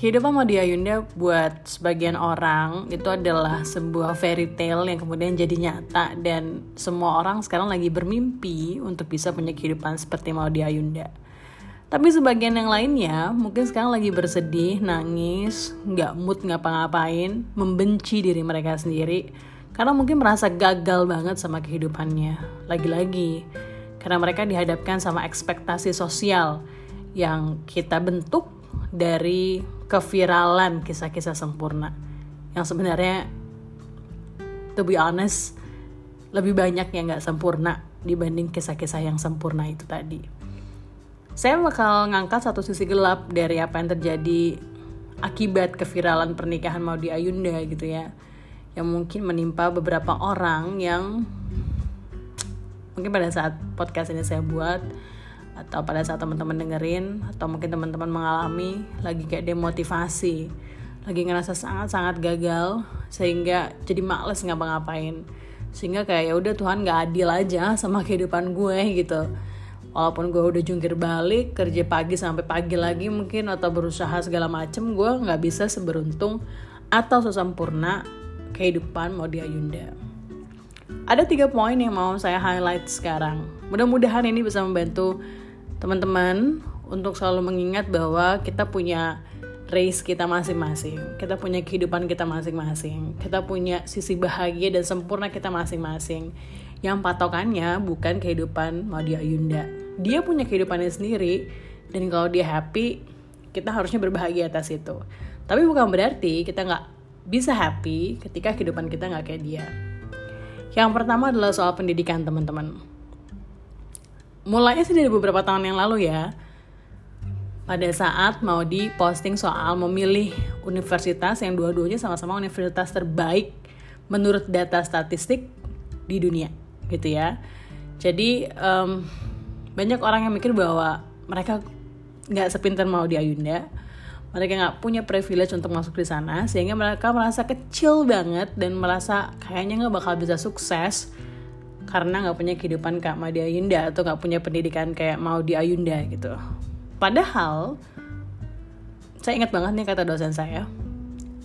Kehidupan Modi Ayunda buat sebagian orang itu adalah sebuah fairy tale yang kemudian jadi nyata dan semua orang sekarang lagi bermimpi untuk bisa punya kehidupan seperti Modi Ayunda. Tapi sebagian yang lainnya mungkin sekarang lagi bersedih, nangis, nggak mood ngapa-ngapain, membenci diri mereka sendiri karena mungkin merasa gagal banget sama kehidupannya. Lagi-lagi karena mereka dihadapkan sama ekspektasi sosial yang kita bentuk dari keviralan kisah-kisah sempurna yang sebenarnya to be honest lebih banyak yang nggak sempurna dibanding kisah-kisah yang sempurna itu tadi. Saya bakal ngangkat satu sisi gelap dari apa yang terjadi akibat keviralan pernikahan Maudi Ayunda gitu ya. Yang mungkin menimpa beberapa orang yang mungkin pada saat podcast ini saya buat atau pada saat teman-teman dengerin atau mungkin teman-teman mengalami lagi kayak demotivasi. Lagi ngerasa sangat-sangat gagal sehingga jadi males ngapa-ngapain. Sehingga kayak ya udah Tuhan nggak adil aja sama kehidupan gue gitu. Walaupun gue udah jungkir balik kerja pagi sampai pagi lagi mungkin atau berusaha segala macem gue nggak bisa seberuntung atau sesempurna kehidupan Modi Ayunda ada tiga poin yang mau saya highlight sekarang. Mudah-mudahan ini bisa membantu teman-teman untuk selalu mengingat bahwa kita punya race kita masing-masing, kita punya kehidupan kita masing-masing, kita punya sisi bahagia dan sempurna kita masing-masing. Yang patokannya bukan kehidupan Maudia Yunda. Dia punya kehidupannya sendiri dan kalau dia happy, kita harusnya berbahagia atas itu. Tapi bukan berarti kita nggak bisa happy ketika kehidupan kita nggak kayak dia. Yang pertama adalah soal pendidikan teman-teman mulainya sih dari beberapa tahun yang lalu ya. Pada saat mau di posting soal memilih universitas yang dua-duanya sama-sama universitas terbaik menurut data statistik di dunia gitu ya. Jadi um, banyak orang yang mikir bahwa mereka nggak sepintar mau di Ayunda. Mereka nggak punya privilege untuk masuk di sana sehingga mereka merasa kecil banget dan merasa kayaknya nggak bakal bisa sukses karena nggak punya kehidupan kayak Madi Ayunda atau nggak punya pendidikan kayak mau di Ayunda gitu. Padahal saya ingat banget nih kata dosen saya,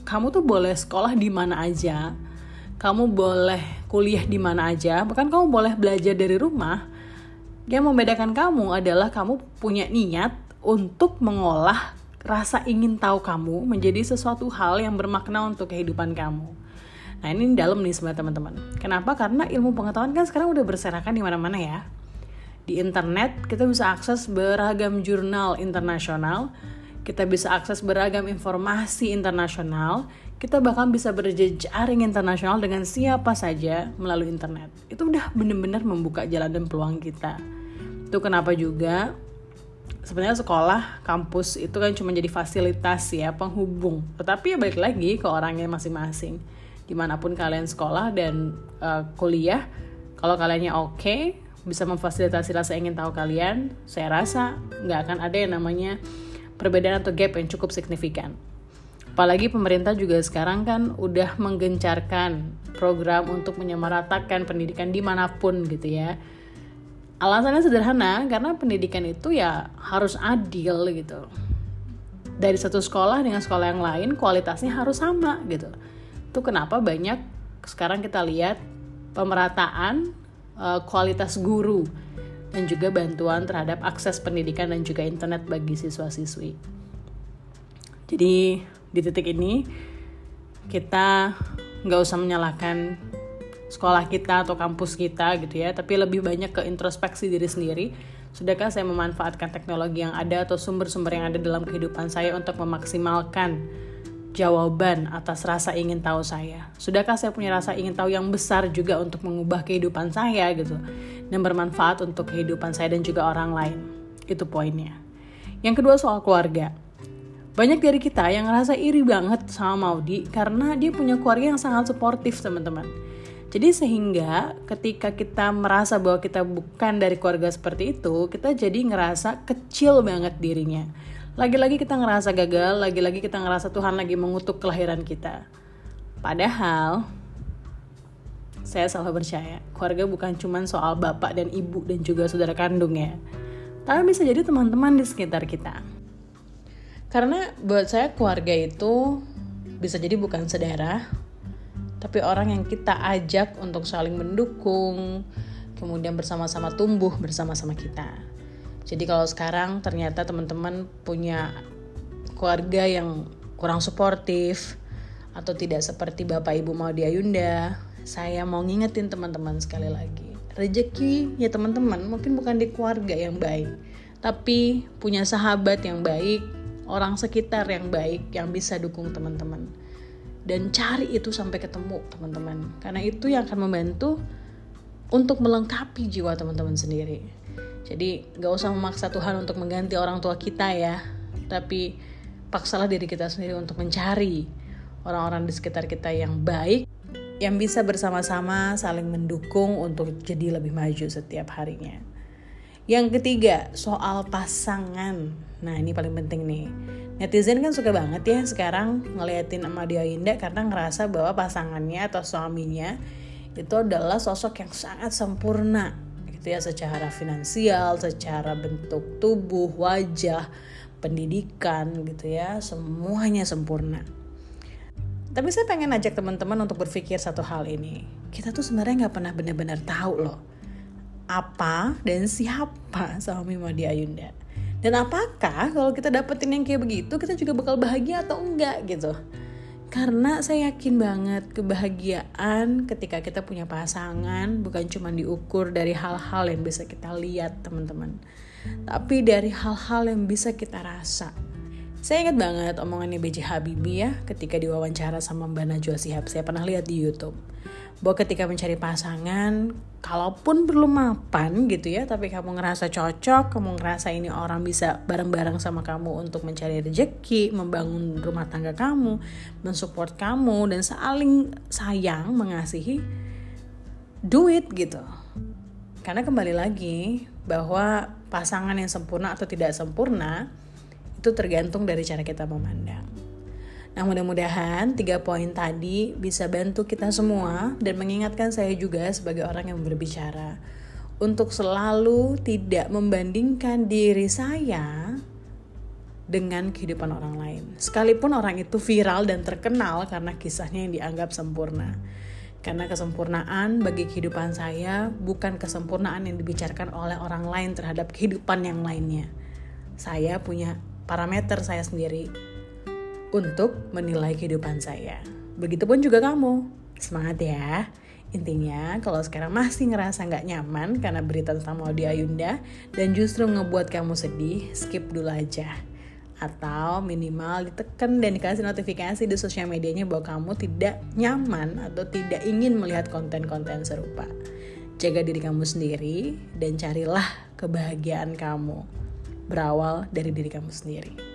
kamu tuh boleh sekolah di mana aja, kamu boleh kuliah di mana aja, bahkan kamu boleh belajar dari rumah. Yang membedakan kamu adalah kamu punya niat untuk mengolah rasa ingin tahu kamu menjadi sesuatu hal yang bermakna untuk kehidupan kamu. Nah ini dalam nih sebenarnya teman-teman. Kenapa? Karena ilmu pengetahuan kan sekarang udah berserakan di mana-mana ya. Di internet kita bisa akses beragam jurnal internasional, kita bisa akses beragam informasi internasional, kita bahkan bisa berjejaring internasional dengan siapa saja melalui internet. Itu udah bener-bener membuka jalan dan peluang kita. Itu kenapa juga sebenarnya sekolah, kampus itu kan cuma jadi fasilitas ya, penghubung. Tetapi ya balik lagi ke orangnya masing-masing di mana pun kalian sekolah dan uh, kuliah kalau kaliannya oke okay, bisa memfasilitasi rasa ingin tahu kalian saya rasa nggak akan ada yang namanya perbedaan atau gap yang cukup signifikan. Apalagi pemerintah juga sekarang kan udah menggencarkan program untuk menyamaratakan pendidikan di mana pun gitu ya. Alasannya sederhana karena pendidikan itu ya harus adil gitu. Dari satu sekolah dengan sekolah yang lain kualitasnya harus sama gitu itu kenapa banyak sekarang kita lihat pemerataan uh, kualitas guru dan juga bantuan terhadap akses pendidikan dan juga internet bagi siswa-siswi. Jadi di titik ini kita nggak usah menyalahkan sekolah kita atau kampus kita gitu ya, tapi lebih banyak ke introspeksi diri sendiri. Sudahkah saya memanfaatkan teknologi yang ada atau sumber-sumber yang ada dalam kehidupan saya untuk memaksimalkan jawaban atas rasa ingin tahu saya? Sudahkah saya punya rasa ingin tahu yang besar juga untuk mengubah kehidupan saya gitu dan bermanfaat untuk kehidupan saya dan juga orang lain? Itu poinnya. Yang kedua soal keluarga. Banyak dari kita yang ngerasa iri banget sama Maudi karena dia punya keluarga yang sangat suportif teman-teman. Jadi sehingga ketika kita merasa bahwa kita bukan dari keluarga seperti itu, kita jadi ngerasa kecil banget dirinya lagi-lagi kita ngerasa gagal, lagi-lagi kita ngerasa Tuhan lagi mengutuk kelahiran kita. Padahal saya selalu percaya, keluarga bukan cuma soal bapak dan ibu dan juga saudara kandung ya. Tapi bisa jadi teman-teman di sekitar kita. karena buat saya keluarga itu bisa jadi bukan saudara tapi orang yang kita ajak untuk saling mendukung kemudian bersama-sama tumbuh bersama-sama kita jadi kalau sekarang ternyata teman-teman punya keluarga yang kurang suportif atau tidak seperti Bapak Ibu mau di Ayunda, saya mau ngingetin teman-teman sekali lagi. Rezeki ya teman-teman mungkin bukan di keluarga yang baik, tapi punya sahabat yang baik, orang sekitar yang baik yang bisa dukung teman-teman. Dan cari itu sampai ketemu teman-teman. Karena itu yang akan membantu untuk melengkapi jiwa teman-teman sendiri. Jadi gak usah memaksa Tuhan untuk mengganti orang tua kita ya, tapi paksalah diri kita sendiri untuk mencari orang-orang di sekitar kita yang baik yang bisa bersama-sama saling mendukung untuk jadi lebih maju setiap harinya. Yang ketiga, soal pasangan. Nah, ini paling penting nih. Netizen kan suka banget ya sekarang ngeliatin sama dia Indah karena ngerasa bahwa pasangannya atau suaminya itu adalah sosok yang sangat sempurna gitu ya secara finansial, secara bentuk tubuh, wajah, pendidikan gitu ya, semuanya sempurna. Tapi saya pengen ajak teman-teman untuk berpikir satu hal ini. Kita tuh sebenarnya nggak pernah benar-benar tahu loh apa dan siapa suami Modi Ayunda. Dan apakah kalau kita dapetin yang kayak begitu kita juga bakal bahagia atau enggak gitu. Karena saya yakin banget kebahagiaan ketika kita punya pasangan bukan cuma diukur dari hal-hal yang bisa kita lihat teman-teman. Tapi dari hal-hal yang bisa kita rasa saya ingat banget omongannya B.J. Habibie ya ketika diwawancara sama Mbak Najwa Sihab. Saya pernah lihat di YouTube. Bahwa ketika mencari pasangan, kalaupun belum mapan gitu ya, tapi kamu ngerasa cocok, kamu ngerasa ini orang bisa bareng-bareng sama kamu untuk mencari rezeki, membangun rumah tangga kamu, mensupport kamu, dan saling sayang, mengasihi, do it gitu. Karena kembali lagi bahwa pasangan yang sempurna atau tidak sempurna itu tergantung dari cara kita memandang. Nah mudah-mudahan tiga poin tadi bisa bantu kita semua dan mengingatkan saya juga sebagai orang yang berbicara untuk selalu tidak membandingkan diri saya dengan kehidupan orang lain. Sekalipun orang itu viral dan terkenal karena kisahnya yang dianggap sempurna. Karena kesempurnaan bagi kehidupan saya bukan kesempurnaan yang dibicarakan oleh orang lain terhadap kehidupan yang lainnya. Saya punya parameter saya sendiri untuk menilai kehidupan saya. Begitupun juga kamu. Semangat ya. Intinya, kalau sekarang masih ngerasa nggak nyaman karena berita tentang Maudi Ayunda dan justru ngebuat kamu sedih, skip dulu aja. Atau minimal ditekan dan dikasih notifikasi di sosial medianya bahwa kamu tidak nyaman atau tidak ingin melihat konten-konten serupa. Jaga diri kamu sendiri dan carilah kebahagiaan kamu berawal dari diri kamu sendiri.